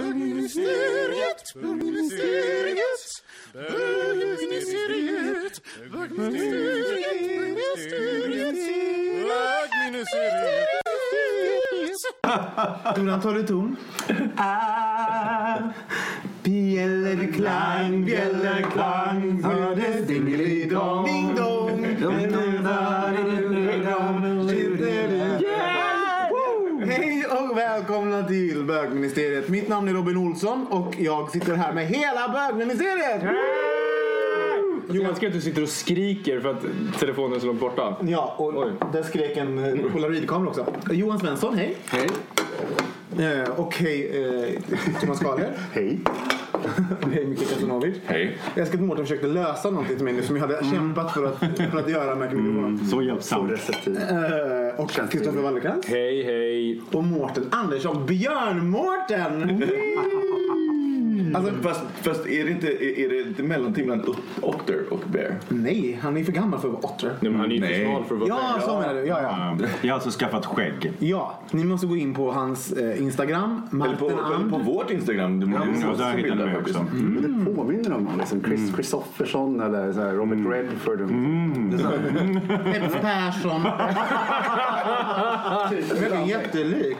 Bögministeriet, bögministeriet, bögministeriet, bögministeriet, bögministeriet. Hur tar du ton? Ah, bjällerklang, bjällerklang hördes dingelidong. Ding dong. Välkomna till bögministeriet. Mitt namn är Robin Olsson och jag sitter här med hela bögministeriet. Jag älskar att du sitter och skriker för att telefonen är så långt borta. Ja, och Oj. där skrek en polaroidkamera också. Johan Svensson, hej. Hej. Eh, och hej eh, Thomas Karlhed. Hej. hej Mikael Kasanovic. Hej. Jag älskar att Mårten försökte lösa någonting till mig nu som jag hade kämpat för att, för att göra med mikrofonen. Så hjälpsamt. receptiv. Eh, och Kristoffer Wallercrantz. Hej, hej. Och Mårten Andersson. Björn-Mårten! Alltså, Fast, fast är, det inte, är, är det inte mellanting mellan ot- otter och bear? nej, han är för gammal för att vara otter. Nej, men han är ju för Nej. smal för att vara Ja, så menar du. Ja, ja. Jag har alltså skaffat skägg. ja, ni måste gå in på hans eh, Instagram, Eller på, eller på vårt Instagram. Det Ja, måste och där hittar ni mig också. Men det påminner om någon, liksom Chris Christofferson eller så här Robert Redford. Peps Persson. Verkligen jättelik.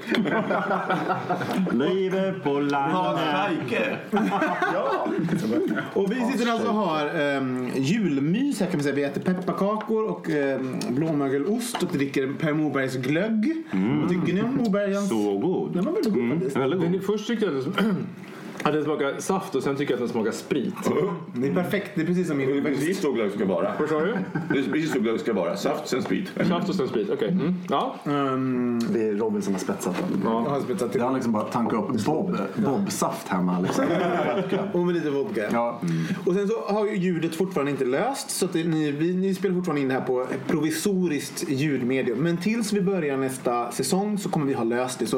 Livet på landet. Scheike. Och vi sitter alltså och har um, julmys här kan man säga. Vi äter pepparkakor och um, blåmögelost och dricker Per Morbergs glögg. Vad tycker ni om Morbergens? Så god. Den var väldigt god faktiskt. Väldigt god. Först tyckte jag att den, smakade saft och sen tycker jag att den smakar sprit. Det är perfekt. Det är precis som Det är min precis så glögg ska vara. Vad sa du? Det är precis så glögg ska vara. Saft, sen sprit. Saft och sen sprit, okej. Mm. Ja. Det är Robin som har spetsat den. Jag har spetsat till. Det har liksom bara tanka upp Bob, Bob-saft hemma. Liksom. Och med lite vodka. Ja. Och sen så har ju ljudet fortfarande inte löst. Så att det, ni, vi, ni spelar fortfarande in det här på ett provisoriskt ljudmedium. Men tills vi börjar nästa säsong så kommer vi ha löst det. Så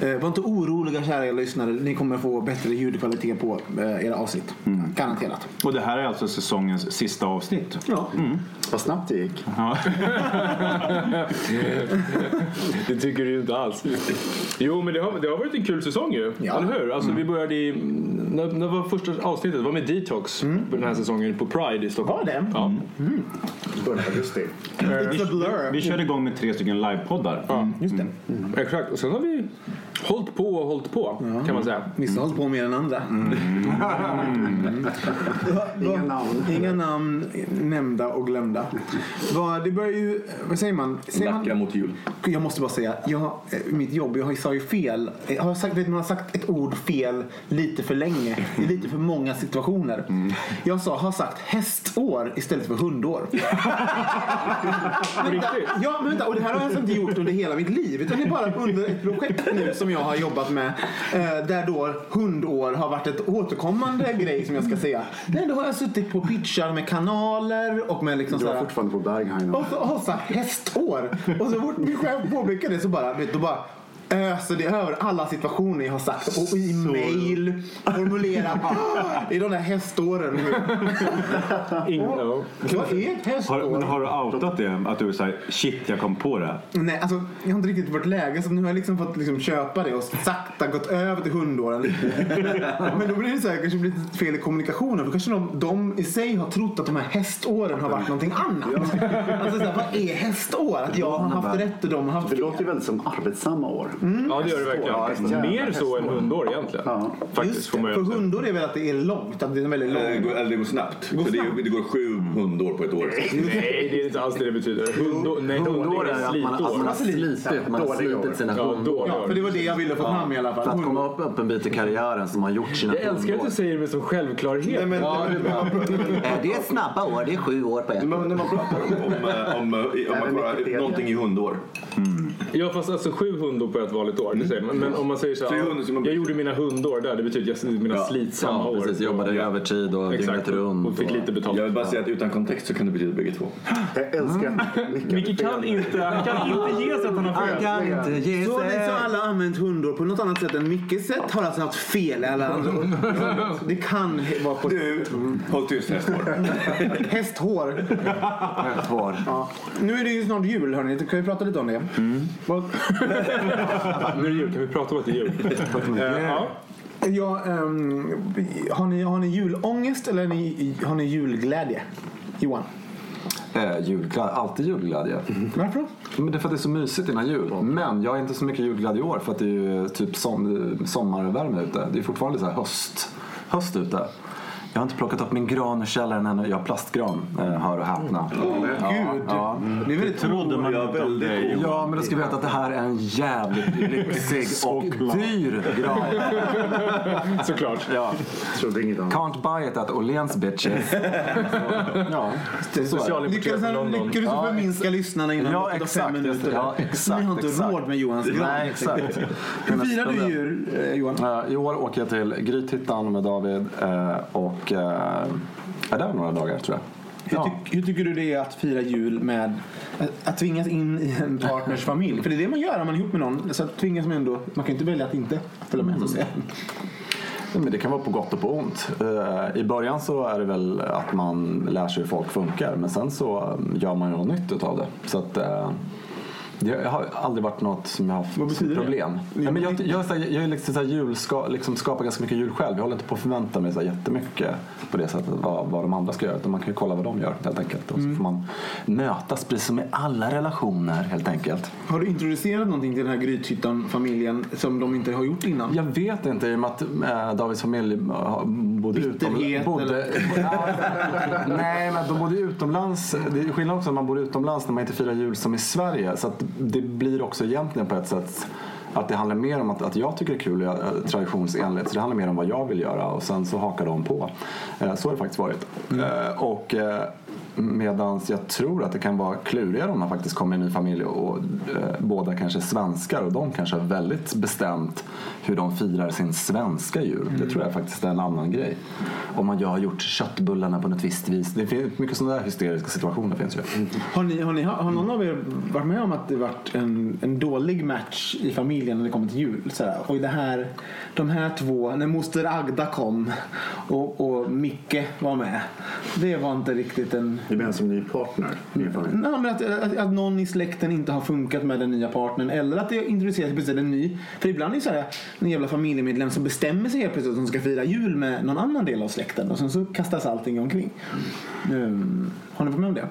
eh, var inte oroliga kära lyssnare. Ni kommer få bättre ljudkvalitet på eh, era avsnitt. Garanterat. Och det här är alltså säsongens sista avsnitt. Ja. Vad snabbt det gick. Ja. Det tycker du ju inte alls. Jo, men det har, det har varit en kul säsong ju. Ja. Eller hur? Alltså, Vi började i... När, när var första avsnittet? Det var med Detox den här säsongen på Pride i Stockholm. Var det? Ja. Början av augusti. Blur. Vi körde igång med tre stycken livepoddar. Ja, Just det. exakt. Och sen har vi hållit på och hållit på, kan man säga. Vissa har hållit på mer än andra. Inga namn. Inga namn nämnda och glömda. Det börjar ju, vad säger man? Säger Lackra man mot jul. jag måste bara säga, jag, eh, mitt jobb, jag sa ju fel. Jag har sagt, vet, man har sagt ett ord fel lite för länge. I lite för många situationer. Jag sa, har sagt hästår istället för hundår. vänta, ja, men vänta, och det här har jag alltså inte gjort under hela mitt liv. Utan det är bara under ett projekt nu som jag har jobbat med. Eh, där då hundår har varit ett återkommande grej som jag ska säga. Nej, då har jag suttit på pitchar med kanaler och med liksom Du så här- fortfarande på Berghain. och så har sagt hästår. Och så fort min chef påpekade det så bara, vet du, bara öser det över alla situationer jag har sagt. Och i mail, formulerat. I de där häståren. Ingen, ja. Vad är ett Har, hästår? men har du outat det? Att du säger shit jag kom på det? Nej, alltså, jag har inte riktigt varit läge så nu har jag liksom fått liksom köpa det och sakta gått över till hundåren. Men då blir det så här, kanske blir lite fel i kommunikationen. För kanske de, de i sig har trott att de här häståren har varit någonting annat. Alltså, så här, vad är hästår? Att jag har haft rätt och de har haft Det fel. låter ju väldigt som arbetsamma år. Ja, det gör det verkligen. Ja, Mer så än hundår egentligen. Ja. Faktiskt, det, för hundår är väl att det är långt, att det är väldigt Eh, Det går, eller det går snabbt. går så det, snabbt. det går sju hundår på ett år. Nej, det är inte alls det det betyder. Hundår, nej, Hundår är att man, att man har slitit, man har slitit sina Ja, hundår. då, Ja, för det var det jag ville få fram i alla För fall. att komma upp, upp en bit i karriären som har gjort sina Jag älskar att hundår. du säger det med sån självklarhet. Nej, men, ja, det är. Eh, Det är snabba år, det är sju år på ett år. när man pratar om, om, eh, om, eh, om någonting i hundår. Ja fast alltså sju hundår på ett vanligt år. Det säger man. Men om man säger så här, man- jag gjorde mina hundår där. Det betyder att jag mina Ja. slitsamma Ja, år. precis. Jobbade övertid och dygnet runt. Och fick lite betalt. Jag vill bara säga att utan kontext så kan det betyda bägge två. Jag älskar att Micke kan inte, han kan inte ge sig att han har Han fel. kan inte ge Så, sig. så alla har använt hundår på något annat sätt än Mickes sätt har alltså haft fel i alla andra år. Det kan vara på Du, håll tyst hästhår. Ett hår. Ja. Nu är det ju snart jul hörni, kan vi prata lite om det? Vad- Nu är det jul, kan vi prata om att det är jul? Ja. Ja, ehm, har, ni, har ni julångest eller ni, har ni julglädje? Johan? Eh, julglädje, alltid julglädje. Varför då? Men det är för att det är så mysigt innan jul. Men jag är inte så mycket julglädje i år för att det är ju typ som, sommarvärme ute. Det är fortfarande så här höst, höst ute. Jag har inte plockat upp min gran ur källaren ännu. Jag har plastgran, eh, hör och häpna. Gud, Ja. det är väldigt Trodde man Jag inte är om väldigt dig. Ja, men då ska vi veta att det här är en jävligt lyxig och dyr gran. Såklart. Ja. trodde inget annat. Can't buy it at Åhléns bitches. Så, ja, det. Lyckades, London. lyckades du Ja, förminska lyssnarna innan Ja, exakt, fem minuter? ja, exakt, Ni har inte exakt. råd med Johans gran. Nej, exakt. Hur firar du jul, eh, Johan? Eh, I år åker jag till Grythyttan med David eh, och eh, är där några dagar tror jag. Hur, Ja. ty- hur tycker du det är att fira jul med att, att tvingas in i en partners familj? För det är det man gör om man är ihop med någon. Så tvingas man ändå, man kan ju inte välja att inte följa med så säga. Ja, Men det kan vara på gott och på ont. Eh, I början så är det väl att man lär sig hur folk funkar men sen så eh, gör man ju något nytt utav det. Så att, det har aldrig varit något som jag har haft Vad betyder det? problem. Ja, men jag, jag, jag är liksom så här jul, ska, liksom skapar ganska mycket jul själv. Jag håller inte på att förvänta mig så här jättemycket på det sättet vad, vad de andra ska göra. Utan man kan ju kolla vad de gör helt enkelt. Och så får man mötas precis som i alla relationer helt enkelt. Har du introducerat någonting till den här Grythyttan-familjen som de inte har gjort innan? Jag vet inte i och med att äh, Davids familj bodde utomlands. Bodde, nej, men de bodde utomlands. Det är skillnad också när man bor utomlands när man inte firar jul som i Sverige. Så att det blir också egentligen på ett sätt att det handlar mer om att, att jag tycker det är kul jag- traditionsenligt. Så det handlar mer om vad jag vill göra och sen så hakar de på. Eh, Så har det faktiskt varit. Eh, Och eh, Medan jag tror att det kan vara klurigare om man faktiskt kommer i en ny familj och eh, båda kanske är svenskar och de kanske har väldigt bestämt hur de firar sin svenska jul. Det tror jag faktiskt är en annan grej. Om man ju har gjort köttbullarna på något visst vis. Det finns mycket sådana där hysteriska situationer finns ju. Har, ni, har, ni, har någon av er varit med om att det varit en, en dålig match i familjen när det kommer till jul? Så här, och det här, de här två, när moster Agda kom och, och Micke var med. Det var inte riktigt en... Du menar som ny partner? Nej, men att, att, att någon i släkten inte har funkat med den nya partnern eller att det introduceras precis en ny. För ibland är det så här en jävla familjemedlem som bestämmer sig helt plötsligt att de ska fira jul med någon annan del av släkten och sen så kastas allting omkring. Um, har ni varit med om det?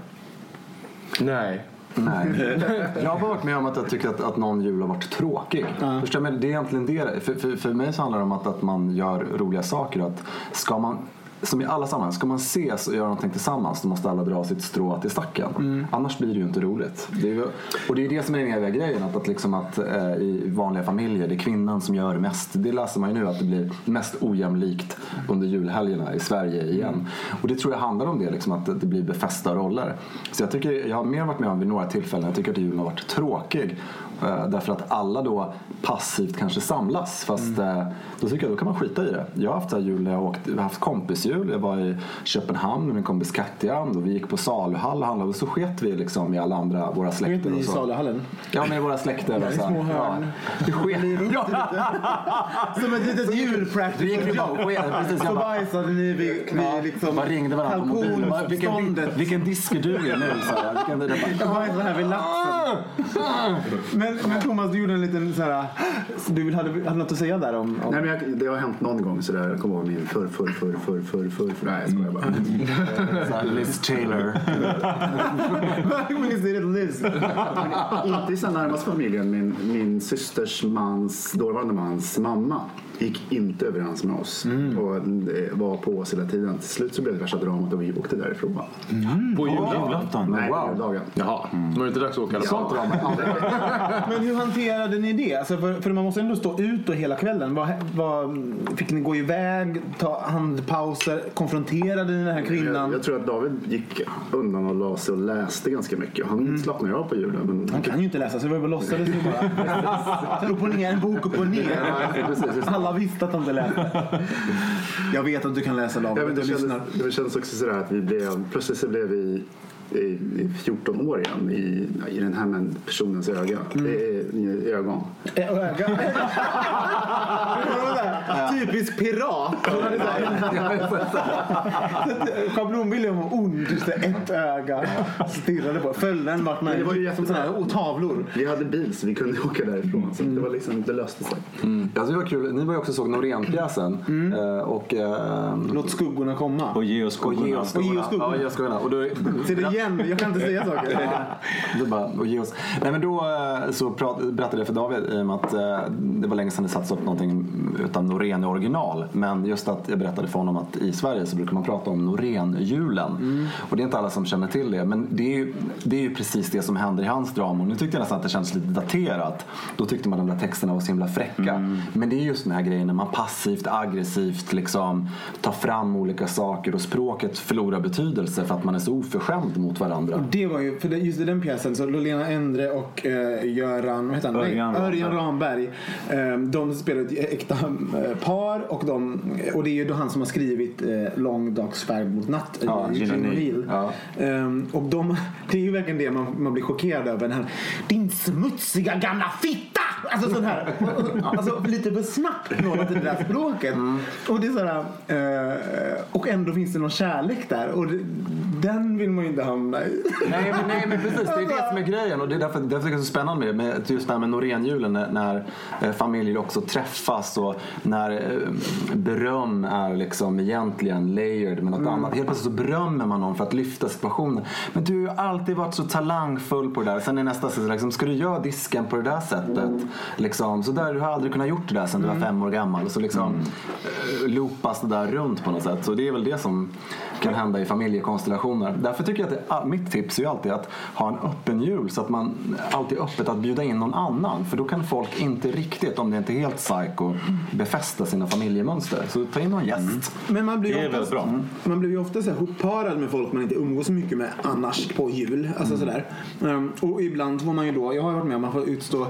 Nej. Nej. Jag har varit med om att jag tycker att, att någon jul har varit tråkig. Förstår du? Men det är egentligen det. För, för, för mig så handlar det om att, att man gör roliga saker. Att ska man, som i alla sammanhang, ska man ses och göra någonting tillsammans då måste alla dra sitt strå till stacken. Annars blir det ju inte roligt. Det är, ju- och det är det som är den eviga grejen. Att, att, liksom att eh, i vanliga familjer, det är kvinnan som gör mest. Det läser man ju nu att det blir mest ojämlikt under julhelgerna i Sverige igen. Och det tror jag handlar om det, liksom, att det blir befästa roller. Så jag, tycker, jag har mer varit med om vid några tillfällen. Jag tycker att julen har varit tråkig. Eh, Därför att alla då passivt kanske samlas. Fast Mm. eh, då tycker jag då kan man skita i det. Jag har haft så här jul jag, åkt, jag har haft kompisjul. Jag var i Köpenhamn med min kompis Katja. Och vi gick på saluhall och handlade. Och så sket vi liksom i alla andra, våra släkter. ni i saluhallen? Ja, med våra släkter. och så små hörn. Ja. Vi sket. Ja. Som ett litet djurpractical jag Så bajsade ni vid, vid liksom Man ringde varandra på mobilen. Vilken, vilken disk är du i nu? Så här. Vilken, det Jag bajsade här vid laxen. Men, men Thomas, du gjorde en liten så här... Du vill- hade, hade något att säga där om... om Nej, men jag, det har hänt någon gång sådär. Jag kommer ihåg min förr, förr, förr, förr, förr, förr, förr. Nej, jag skojar bara. Liz Taylor. Visst är det Liz? Inte i så närmaste familjen. Min, min systers mans, dåvarande mans mamma gick inte överens med oss och eh, var på oss hela tiden. Till slut så blev det värsta dramat och vi åkte därifrån. På julafton? Nej, wow. på juldagen. Jaha, då är det inte dags att åka alla fall. Men hur hanterade ni det? Alltså för, för man måste ändå stå ut hela kvällen. Vad, vad, fick ni gå iväg, ta handpauser? Konfronterade ni den här Jag, kvinnan? jag tror att David gick undan och la sig och läste ganska mycket. Han slappnade ju av på julen. Men Han kan ju inte läsa så det var bara låtsades. Slå på ner en bok upp och ner. Alla visste att han inte läste. Jag vet att du kan läsa David. Ja, men det, kändes, det kändes också sådär att vi blev, plötsligt så blev vi i, i 14 år igen i, i den här men- personens öga. Mm. Det är, i ögon. Öga. Typisk pirat. Schablonbilden var ond. Just ett öga. Stirrade på. Följde en vart Men det var ju som sådana här tavlor. Vi hade bil så vi kunde åka därifrån. Så det, var liksom, det löste sig. Alltså det var kul. Ni var ju också såg Norén-pjäsen. Eh, Och, eh, Låt skuggorna komma. Och ge oss och ge skuggorna. Och ge oss skuggorna. Ja, ge oss skuggorna. Och då, igen. Jag kan inte säga saker. Du bara, och ge oss. Nej men då eh, så prat, berättade jag för David i och med att eh, det var länge sedan det sattes upp någonting utan Norén i original. Men just att jag berättade för honom att i Sverige så brukar man prata om Norén-julen. Och det är inte alla som känner till det. Men det är, ju, det är ju precis det som händer i hans drama. Och nu tyckte jag nästan att det kändes lite daterat. Då tyckte man de där texterna var så himla fräcka. Men det är just den här grejen när man passivt, aggressivt liksom tar fram olika saker och språket förlorar betydelse för att man är så oförskämd mot varandra. Det var ju, för just i den pjäsen så Lena Endre och eh, Göran, vad heter han? Örjan. Örjan Ramberg. Eh, de spelar ett äkta eh, par och, de, och det är ju då han som har skrivit eh, Lång dags färd mot natt. Ja, Gene Gene O'Neill. Ja. Ehm, och de, det är ju verkligen det man, man blir chockerad över. Den här, Din smutsiga gamla fitta! Alltså sån här. Alltså lite för snabbt i det där språket. Mm. Och det är sådär, eh, och ändå finns det någon kärlek där. Och det, den vill man ju inte hamna i. Nej men, nej men precis, det är det som är grejen och det är därför, därför det är så spännande med, med just det här med Norénjulen när, när eh, familjer också träffas och när eh, beröm är liksom egentligen layered med något annat. Helt plötsligt så berömmer man någon för att lyfta situationen. Men du har ju alltid varit så talangfull på det där. Sen är nästa så liksom, ska du göra disken på det där sättet? Liksom, så där, du har aldrig kunnat gjort det där sen du var fem år gammal. Så liksom eh, loopas det där runt på något sätt. Så det är väl det som kan hända i familjekonstellationer. Därför tycker jag att det, mitt tips är ju alltid att ha en öppen jul så att man alltid är öppet att bjuda in någon annan. För då kan folk inte riktigt, om det inte är helt psycho, befästa sina familjemönster. Så ta in någon gäst. Men man blir Det ju är oftast, väldigt bra. Man blir ju ofta så här hopparad med folk man inte umgås så mycket med annars på jul. Alltså sådär. Um, och ibland får man ju då, jag har varit med om att man får utstå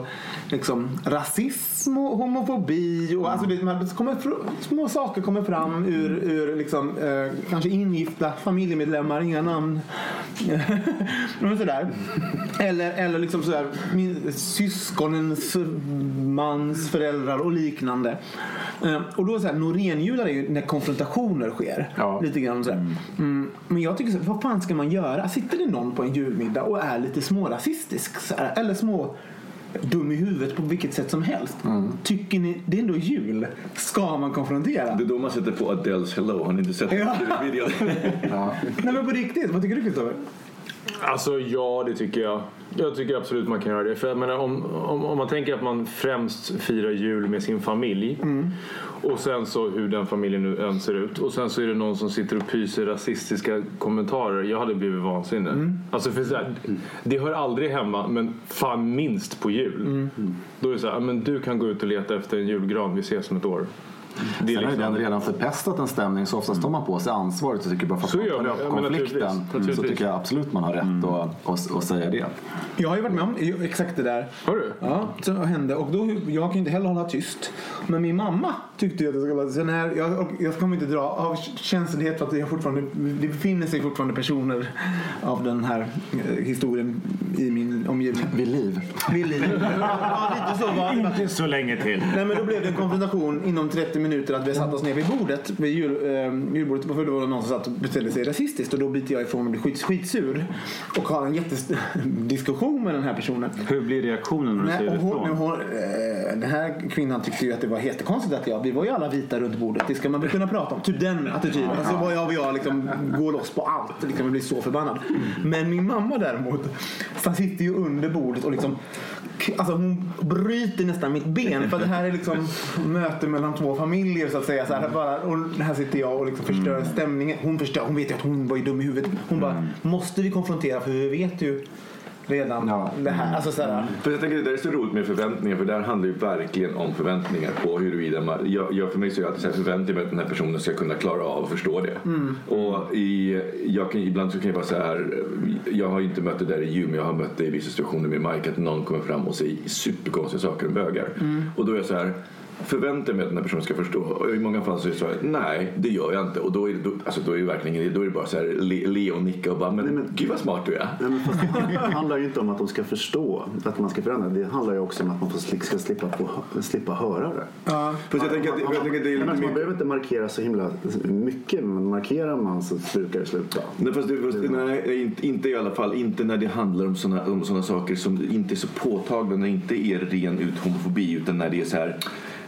liksom, rasism och homofobi. Och, alltså det, man kommer, små saker kommer fram ur, ur liksom, eh, kanske ingifta familjemedlemmar, inga namn. Sådär. Eller, eller liksom sådär, min, syskonens mans föräldrar och liknande. Eh, och då så här, Norénjular är ju när konfrontationer sker. Ja. Lite grann sådär. Mm. Men jag tycker så här, vad fan ska man göra? Sitter det någon på en julmiddag och är lite smårasistisk så här, eller små dum i huvudet på vilket sätt som helst. Tycker ni, det är ändå jul. Ska man konfrontera? Det är då man sätter på Adeles Hello. Har ni inte sett Ja. den videon? Nej men på riktigt, vad tycker du Kristoffer? Alltså ja, det tycker jag. Jag tycker absolut man kan göra det. För jag menar, om, om, om man tänker att man främst firar jul med sin familj och sen så hur den familjen nu än ser ut och sen så är det någon som sitter och pyser rasistiska kommentarer. Jag hade blivit vansinnig. Alltså för så här, det hör aldrig hemma men fan minst på jul. Då är det så här, "Ja, men du kan gå ut och leta efter en julgran, vi ses om ett år. Sen har ju liksom- den redan förpestat en stämning så oftast tar man på sig ansvaret och tycker bara för att Så man tar upp Ja, men konflikten naturligtvis. så Naturligtvis. tycker jag absolut man har rätt att, att, att säga det. Jag har ju varit med om exakt det där. Har du? Ja, som hände. Och då, jag kan ju inte heller hålla tyst. Men min mamma tyckte ju att jag skulle hålla tyst. Så när jag, och jag kommer inte dra av känslighet för att jag fortfarande, det befinner sig fortfarande personer av den här eh, historien i min omgivning. Vid liv. Vid liv. Ja, lite så var det. Inte så länge till. Nej men då blev det en konfrontation inom 30 minuter att vi satt oss ner vid bordet, vid jul, eh, julbordet. För då var det någon som satt och beställde sig rasistiskt och då biter jag ifrån och blir skit, skitsur. Och har en jättediskussion med den här personen. Hur blir reaktionen när du säger hon, ifrån? hon, eh, den här kvinnan tyckte ju att det var jättekonstigt att jag, vi var ju alla vita runt bordet, det ska man väl kunna prata om. Typ den attityden. Alltså var jag och jag liksom går loss på allt, liksom, blir så förbannad. Men min mamma däremot, så sitter ju under bordet och liksom Alltså hon bryter nästan mitt ben för det här är liksom möte mellan två familjer så att säga. Så här, bara, och här sitter jag och liksom förstör stämningen. Hon, förstör, hon vet ju att hon var ju dum i huvudet. Hon bara, måste vi konfrontera för vi vet ju redan Ja. det här. Alltså, så här, För jag tänker, det är så roligt med förväntningar för där handlar ju verkligen om förväntningar på huruvida man, jag, jag för mig så är jag alltid så här, förväntar mig att den här personen ska kunna klara av och förstå det. Och i, jag kan, ibland så kan jag vara så här, jag har ju inte mött det där i men jag har mött det i vissa situationer med Mike att någon kommer fram och säger superkonstiga saker om bögar. Och då är jag så här förväntar mig att den här personen ska förstå. Och i många fall så är det så här, nej det gör jag inte. Och då är det, då, alltså, då är det verkligen då är det bara så här, le, le och nicka och bara, men, men- gud vad smart du är. Nej, men fast det handlar ju inte om att de ska förstå att man ska förändra. Det handlar ju också om att man ska slippa, på, slippa höra det. Fast jag tänker, att- Man- jag tänker att det är Nej, men lite Man behöver inte markera så himla mycket, men markerar man så brukar det sluta. Nej, fast det, fast, nej, inte, inte i alla fall. Inte när det handlar om såna, om såna saker som inte är så påtagliga, när det inte är ren ut homofobi utan när det är så här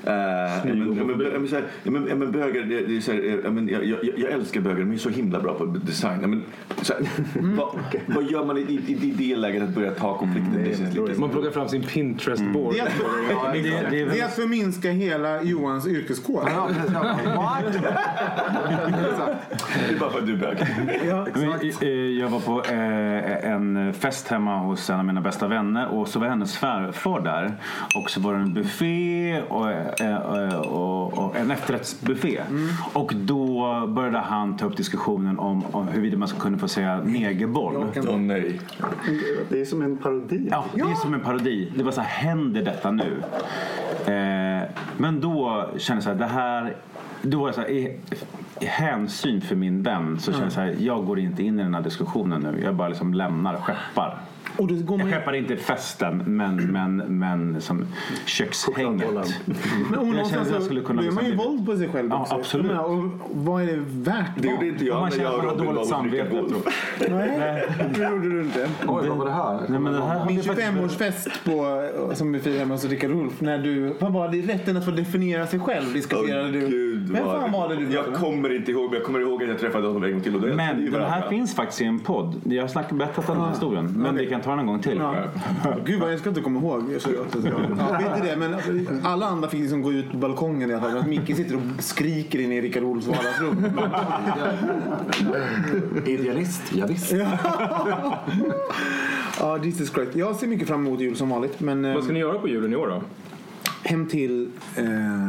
men, ja, ja, ja, ja, bögar, det, det är så här, eh, ja, men, jag, jag, jag älskar bögar, de är så himla bra på design. Ja, men, så här, vad, vad gör man i, i, i det läget att börja ta konflikten? Det lite... Man plockar fram sin Pinterest-board. Det är, Det, det är väl det är att förminska hela Johans yrkeskår. Ja. Det är bara för att du är bög. Men, eh, Jag var på eh, en fest hemma hos en av mina bästa vänner och så var hennes farfar där. Och så var det en buffé och, eh, och, och en efterrättsbuffé. Och då började han ta upp diskussionen om, om huruvida man ska kunna få säga negerboll. Åh nej. Det är som en parodi. Ja, det är som en parodi. Det var så här, händer detta nu? Eh, men då kände jag så här, det här... Då var jag så här, i, i hänsyn för min vän så kände jag så här, jag går inte in i den här diskussionen nu. Jag bara liksom lämnar skeppar. Och då går man Jag skeppar inte festen, men, men, men som kökshänget. Men och Jag känner någonstans att jag skulle kunna då är man ju liksom- våld på sig själv Ja, också. absolut. Menar, Och vad är det värt? Det gjorde inte jag Och man när känner jag och Robin dåligt samvete. Nej, det gjorde du inte. Oj, vad var det här? Nej, men det här Min hade jag faktiskt- 25-årsfest på, som vi firade hemma hos Rickard Wolff. När du, vad var det? Rätten att få definiera sig själv diskuterade du. Gud, Vem vad- fan var det du Jag kommer inte ihåg, men jag kommer ihåg att jag träffade honom en gång till. Och vi Men den här varandra. finns faktiskt i en podd. Jag har snackat, berättat den här historien. Men okej. vi kan ta den en gång till. Ja. Gud vad jag ska inte komma ihåg. Jag ska, ja, vet inte det, men alla andra fick liksom gå ut på balkongen i alla fall. Micke sitter och skriker in i Rickard Wolffs vardagsrum. Idealist, ja, visst. Ja, Jesus Christ. Jag ser mycket fram emot jul som vanligt. Men eh, Vad ska ni göra på julen i år då? Hem till eh,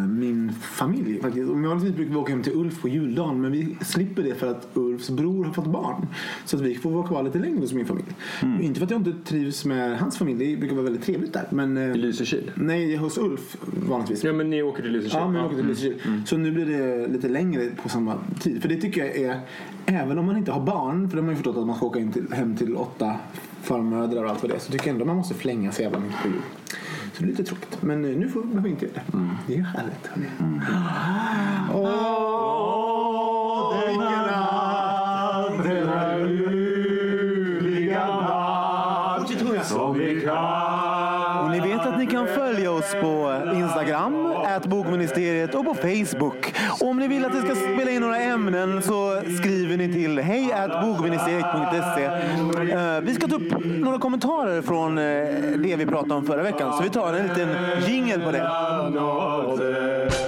min familj faktiskt. Och Vanligtvis brukar vi åka hem till Ulf på juldagen men vi slipper det för att Ulfs bror har fått barn. Så att vi får vara kvar lite längre hos min familj. Inte för att jag inte trivs med hans familj, det brukar vara väldigt trevligt där. Men, eh, I Lysekil? nej, hos Ulf vanligtvis. Ja, men ni åker till Lysekil? Ja, men åker till Lysekil. Så nu blir det lite längre på samma tid. För det tycker jag är, även om man inte har barn, för det har man ju förstått att man ska åka in till, hem till åtta farmödrar och allt vad det är, så tycker jag ändå man måste flänga så jävla mycket på jul. Så det är lite tråkigt. Men eh, nu får behöver vi inte göra det. Det är härligt. hörni. Åh, vilken natt, denna ljuvliga natt. Fortsätt sjunga. Och ni vet att ni kan följa oss på Instagram, bokministeriet och på Facebook. Och om ni vill att vi ska spela in några ämnen så skriver ni till hej bokministeriet.se. Eh, vi ska ta upp några kommentarer från eh, det vi pratade om förra veckan. Så vi tar en liten jingle på det.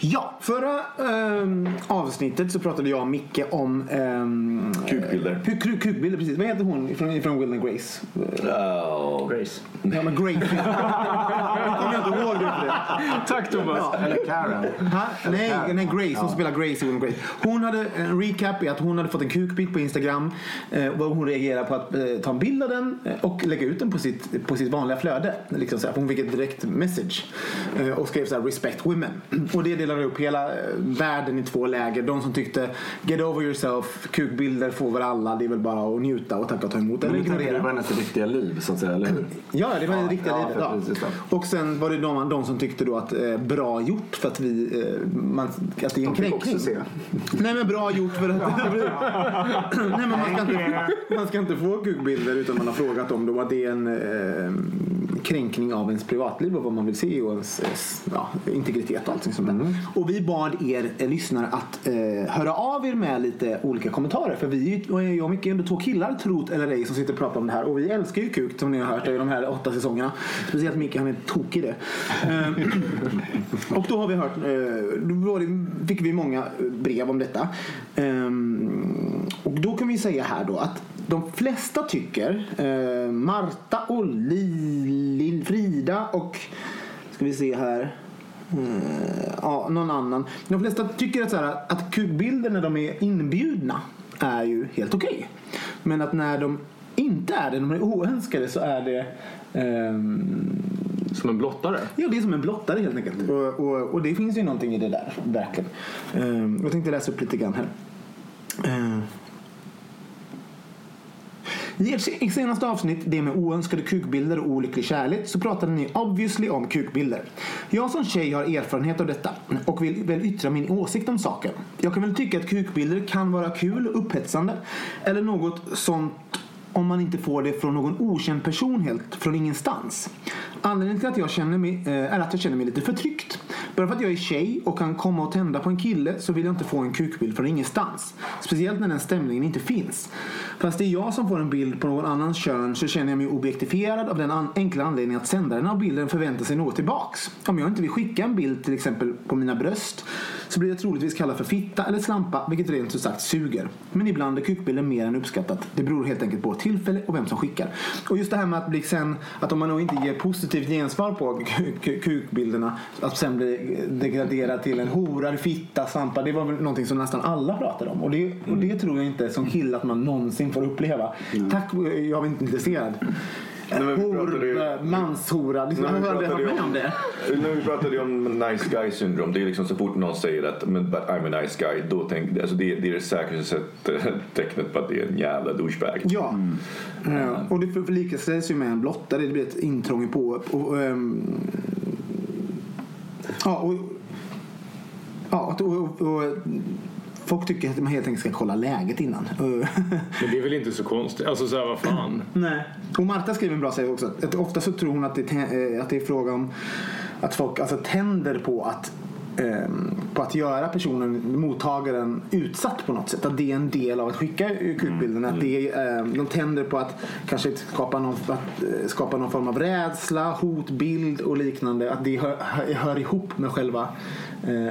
Ja, förra ehm, avsnittet så pratade jag och Micke om... Um, Kukbilder. Kuk, kukbilder, precis. Vad heter hon från, från Will and Grace? Grace. Ja, men Grace. Jag kommer inte ihåg det det. Tack Thomas. Ja. Eller Karen. Ha? Nej, nej, Grace. Hon spelar Grace i Will and Grace. Hon hade en recap i att hon hade fått en kukbild på Instagram. Eh, och hon reagerade på att eh, ta en bild av den eh, och lägga ut den på sitt, på sitt vanliga flöde. Liksom så här, hon fick ett direkt message. Eh, och skrev så här, respect women. Och det delade upp hela eh, världen i två läger. De som tyckte get over yourself, kukbilder får väl alla. Det är väl bara att njuta och tacka och ta emot. Men ignorera. på hennes riktiga liv så att säga, eller hur? Ja, det var det riktiga ja, för Ja. precis, ja. Och sen var det de, de som tyckte då att eh, bra gjort för att vi eh, man, att det är en kränkning. också se. Nej men bra gjort för att Nej men man ska, inte, man ska inte få kukbilder utan man har frågat om det och att det är en eh, kränkning av ens privatliv och vad man vill se och ens eh, ja, integritet och allting sånt där. Och vi bad er eh, lyssnare att eh, höra av er med lite olika kommentarer för vi är ju- och jag och Micke är ändå två killar, trot eller ej, som sitter och pratar om det här och vi älskar ju kuk som ni har hört i de här åtta säsongerna. Speciellt Micke, han är tokig i det. Eh, och då har vi hört, eh, då fick vi många eh, brev om detta. Eh, och då kan vi säga här då att de flesta tycker, eh, Marta och Lil, Frida och ska vi se här. Eh, ja, någon annan. De flesta tycker att, så här, att kukbilder när de är inbjudna är ju helt okej. Men att när de inte är det, när de är oönskade så är det ehm, Som en blottare. Ja, det är som en blottare helt enkelt. Och, och, och det finns ju någonting i det där, verkligen. Ehm, jag tänkte läsa upp lite grann här. Ehm. I ert senaste avsnitt, det med oönskade kukbilder och olycklig kärlek, så pratade ni obviously om kukbilder. Jag som tjej har erfarenhet av detta och vill väl yttra min åsikt om saken. Jag kan väl tycka att kukbilder kan vara kul och upphetsande eller något sånt om man inte får det från någon okänd person helt från ingenstans. Anledningen till att jag känner mig, eh, är att jag känner mig lite förtryckt. Bara för att jag är tjej och kan komma och tända på en kille så vill jag inte få en kukbild från ingenstans. Speciellt när den stämningen inte finns. Fast det är jag som får en bild på någon annans kön så känner jag mig objektifierad av den an- enkla anledningen att sändaren av bilden förväntar sig något tillbaks. Om jag inte vill skicka en bild till exempel på mina bröst så blir jag troligtvis kallad för fitta eller slampa vilket rent ut sagt suger. Men ibland är kukbilden mer än uppskattat. Det beror helt enkelt på tillfälle och vem som skickar. Och just det här med att bli sen, att om man nog inte ger positivt gensvar på ku- ku- kukbilderna att sen bli degraderad till en hora, fitta, slampa. Det var väl någonting som nästan alla pratade om. Och det, och det tror jag inte som kille att man någonsin får uppleva. Tack, jag är inte intresserad. Hor, manshora. Liksom, jag har aldrig varit med om- det. När vi pratade om nice guy syndrom. Det är liksom så fort någon säger att men, but I'm a nice guy. Då tänk, alltså det, det är det säkraste tecknet på att det är en jävla douchebag. Ja. Ja, och det förlikaställs ju med en blottare. Det blir ett intrång på... Och, ehm, ja, och, ja, och, och, och folk tycker att man helt enkelt ska kolla läget innan. Men det är väl inte så konstigt. Alltså så här, vad fan. Nej. Och Marta skriver en bra sak också. Att ofta så tror hon att det, eh, att det är fråga om att folk alltså, tänder på att ehm, på att göra personen, mottagaren, utsatt på något sätt. Att det är en del av att skicka kukbilden. Att det är, ehm, de tänder på att kanske skapa någon, att, eh, skapa någon form av rädsla, hotbild och liknande. Att det hör, hör, ihop med själva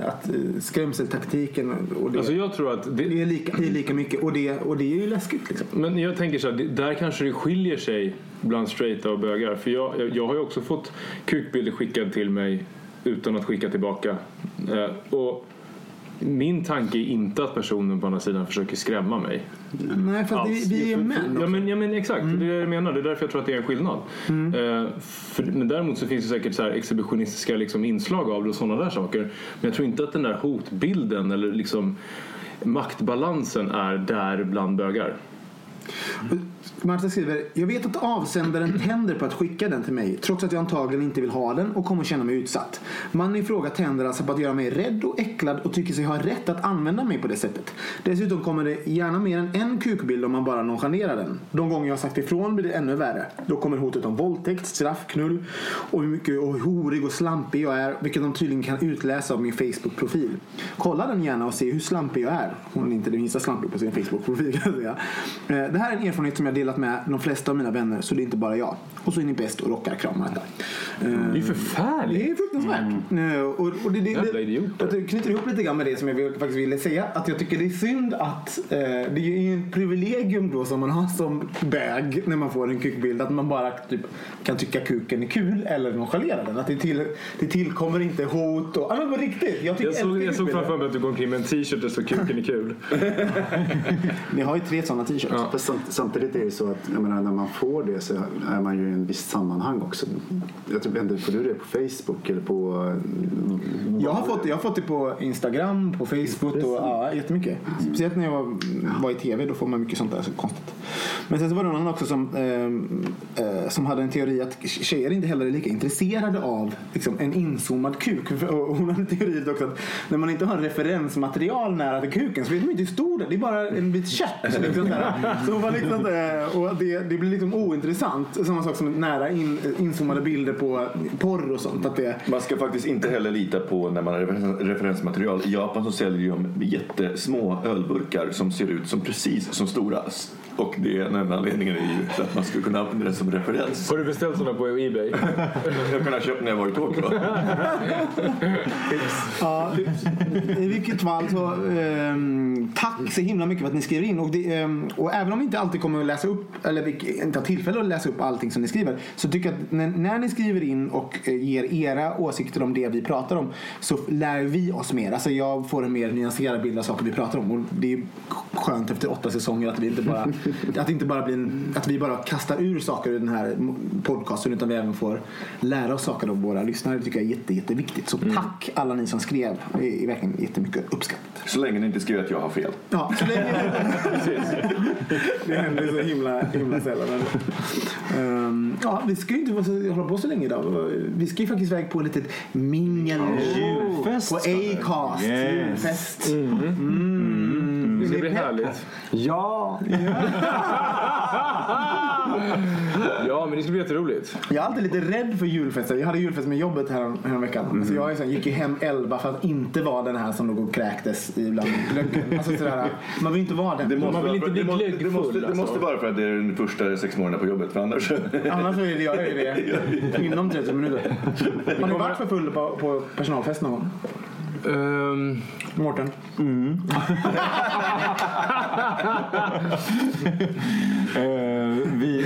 att, eh, skrämseltaktiken. Och det, Alltså jag tror att det, det, är lika, är lika mycket och det, och det är ju läskigt. Liksom. Men jag tänker så här, där kanske det skiljer sig bland straighta och bögar. För jag, jag, jag har ju också fått kukbilder skickade till mig utan att skicka tillbaka. Eh, och min tanke är inte att personen på andra sidan försöker skrämma mig. Nej, för att vi, är män. Ja men, ja, men exakt, det är det jag menar. Det är därför jag tror att det är en skillnad. Eh, för, men däremot så finns det säkert så här exhibitionistiska liksom inslag av det och sådana där saker. Men jag tror inte att den där hotbilden eller liksom maktbalansen är där bland bögar. Marta skriver, jag vet att avsändaren tänder på att skicka den till mig trots att jag antagligen inte vill ha den och kommer känna mig utsatt. Mannen i fråga tänder alltså på att göra mig rädd och äcklad och tycker sig ha rätt att använda mig på det sättet. Dessutom kommer det gärna mer än en kukbild om man bara nonchalerar den. De gånger jag har sagt ifrån blir det ännu värre. Då kommer hotet om våldtäkt, straff, knull och hur mycket och hur horig och slampig jag är vilket de tydligen kan utläsa av min Facebook-profil. Kolla den gärna och se hur slampig jag är. Hon är inte det minsta slampig på sin Facebook-profil kan jag säga. Eh, det här är en erfarenhet som jag delar delat med de flesta av mina vänner så det är inte bara jag. Och så är ni bäst och rockar kramar detta. Det är förfärligt. Det är fruktansvärt. Eh, Och, och det, det, det, jag knyter ihop lite grann med det som jag vill- faktiskt ville säga. Att jag tycker det är synd att eh, det är ju en privilegium då som man har som bög när man får en kukbild. Att man bara typ, kan tycka kuken är kul eller nonchalera den. Att det, till, det tillkommer inte hot och... Ja men på riktigt. Jag, Jag såg, jag såg framför mig att du går omkring med en t-shirt där så kuken är kul. Ni har ju tre sådana t-shirts. Samt, samtidigt är det så att jag menar, när man får det så är man ju i en viss sammanhang också. Jag tror inte, får du det på Facebook eller på... eh, Jag har, fått, jag har fått det på Instagram, på Facebook och ja, jättemycket. Speciellt när jag var, var i TV, då får man mycket sånt där. Så konstigt. Men sen så var det någon annan också som, ehm, eh, som hade en teori att tjejer inte heller är lika intresserade av liksom, en inzoomad kuk. Och hon hade en teori också att när man inte har referensmaterial nära till kuken så vet man inte hur stor den är. Det är bara en bit kött. Liksom, så hon var liksom, eh, och det, det blir liksom ointressant. Samma sak som nära in, inzoomade bilder på porr och sånt. Att det, Man ska faktiskt inte heller lita på när man har referensmaterial. I Japan så säljer de jättesmå ölburkar som ser ut som precis som stora. Och det är den anledningen är ju så att man ska kunna använda det som referens. Har du beställt sådana på Ebay? Jag kan ha köpt när jag var i Tokyo. Ja, I vilket fall så ehm, tack så himla mycket för att ni skriver in. Och, det, ehm, och även om vi inte alltid kommer att läsa upp eller vi inte har tillfälle att läsa upp allting som ni skriver. Så tycker jag att när, när ni skriver in och eh, ger era åsikter om det vi pratar om så lär vi oss mer. Alltså jag får en mer nyanserad bild av saker vi pratar om. Och det är skönt efter åtta säsonger att vi inte bara, att inte bara blir en, att vi bara kastar ur saker i den här podcasten utan vi även får lära oss saker av våra lyssnare. Det tycker jag är jätte, jätteviktigt. Så tack alla ni som skrev. Det är verkligen jättemycket uppskattat. Så länge ni inte skriver att jag har fel. Ja, så länge Det händer så himla, himla sällan. Ehm, ja, vi ska ju inte hålla på så länge idag. Vi ska ju faktiskt iväg på ett litet mingel. Julfest, På. Acast. Yes. Julfest. Det ska bli härligt. Ja! Ja, men det ska bli jätteroligt. Jag är alltid lite rädd för julfester. Jag hade julfest med jobbet här, här veckan. Jag är så här, gick ju hem 11 för att inte vara den här som låg och kräktes ibland glöggen. Alltså sådär, man vill inte vara den. Det måste, Man vill inte för, bli det, måste, det, glöggfull, måste, det alltså. måste vara för att det är den första sex månaderna på jobbet. För annars... Annars är det jag är det inom 30 minuter. Har ni varit för full på, på personalfest någon gång? Ehm, Mårten? Eh, vi,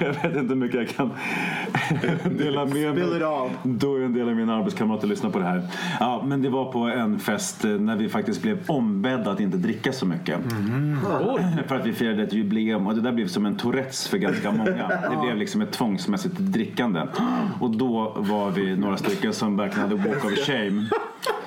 jag vet inte hur mycket jag kan dela med mig. Spill it all. Då är en del av mina arbetskamrater lyssnar på det här. Ja, men det var på en fest eh, när vi faktiskt blev ombedda att inte dricka så mycket. För att vi firade ett jubileum och det där blev som en Tourettes för ganska många. Det blev liksom ett tvångsmässigt drickande. Och då var vi några stycken som verkligen hade walk of shame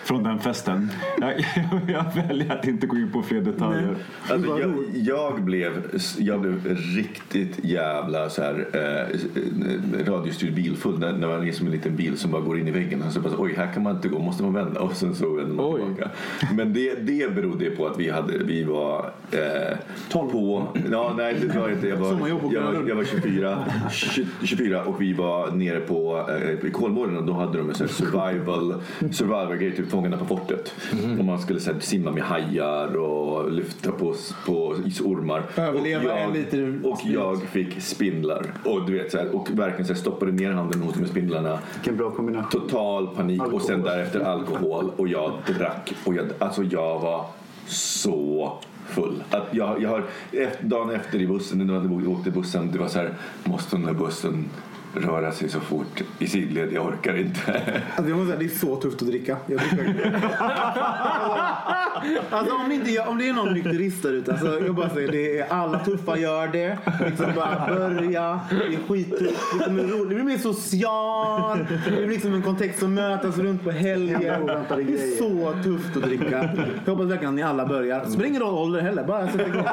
från den festen. Jag, jag väljer att inte gå in på fler detaljer. Alltså, jag, jag, blev, jag blev riktigt jävla så här, eh, radiostyrd bilfull när, när man är som en liten bil som bara går in i väggen. Och så bara, oj, här kan man inte gå, måste man vända? Och sen så vänder man tillbaka. Men det, det berodde på att vi, hade, vi var eh, på... Ja, nej, det var inte. Jag var, jag, var- jag var 24, 20 24 och vi var nere på eh, i Kolmården och då hade de en sån här survival, survival grej, typ Fångarna på fortet. Och man skulle så här, simma med hajar och lyfta på, på isormar. Överleva och jag, en liter Och jag fick spindlar. Och du vet så här, och verkligen så här, stoppade ner handen de här spindlarna. Vilken bra kombination. Total panik och sen Alkohol. därefter alkohol och jag drack. Och jag, alltså jag var så full. Att jag, jag har, efter, dagen efter i bussen, när jag åkte bussen, det var så här, måste den här bussen röra sig så fort i sidled, jag orkar inte. Alltså jag måste säga, det är så tufft att dricka. Jag dricker. alltså om, inte, om det är någon nykterist där ute, alltså jag bara säger det är alla tuffa gör det. Liksom bara börja, det är skittufft. Ro- det blir mer social. Det blir liksom en kontext som mötas runt på helgen. Det är så tufft att dricka. Jag hoppas verkligen att ni alla börjar. Det spelar ingen roll ålder heller, bara sätt igång.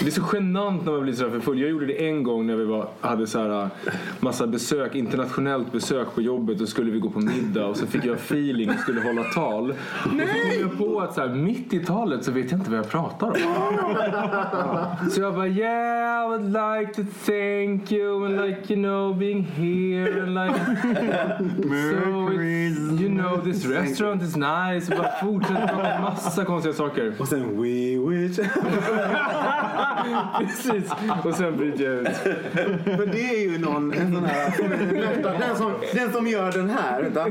Det är så genant när man blir sådär för full. Jag gjorde det en gång när vi var, hade så här, massa besök, internationellt besök på jobbet och skulle vi gå på middag och så fick jag feeling och skulle hålla tal. Och så kom jag på att så här, mitt i talet så vet jag inte vad jag pratar om. Så jag bara yeah I would like to thank you and like you know being here and like so it's, you know this restaurant is nice och bara fortsätter prata massa konstiga saker. Och sen we wish. Precis. Och sen bryter jag ut. För det är ju någon, en sån här, den som, den som gör den här, vänta.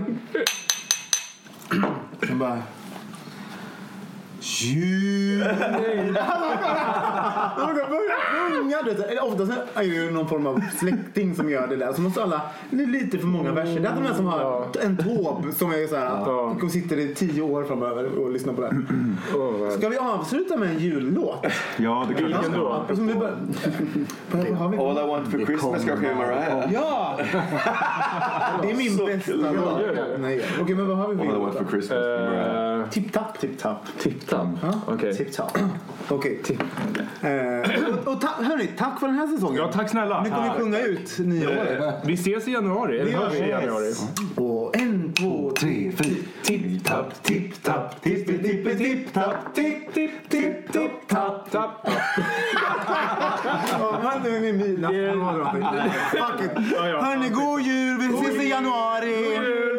Som bara... Jul. De ska börja sjunga. du vet. Eller Oftast är det ju någon form av släkting som gör det där. Så måste alla, det är lite för många verser. Det är de här som har en tåb som är så här, och sitter i tio år framöver och lyssnar på det. Ska vi avsluta med en jullåt? Ja, det kan vi vi... All I want for Christmas kanske är Mariah. Ja! Det är min bästa låt. Okej, men vad har vi för All I want for? Christmas Mariah. Tipp-tapp. Tipp-tapp. Tipp-tapp. Okej. Eh, och, och ta, hörni, tack för den här säsongen. Ja, tack snälla. Nu kommer vi sjunga ut nyåret. Vi ses i januari. Eller hörs i januari. Och en, två, tre, fyra. Tipp-tapp, tipp-tapp, tippi-tippi-tipp-tapp, tipp-tipp-tipp-tipp-tapp. Tapp. Ja, men nu är det midnatt. Fuck it. Hörni, god jul. Vi ses i januari. Bögministeriet,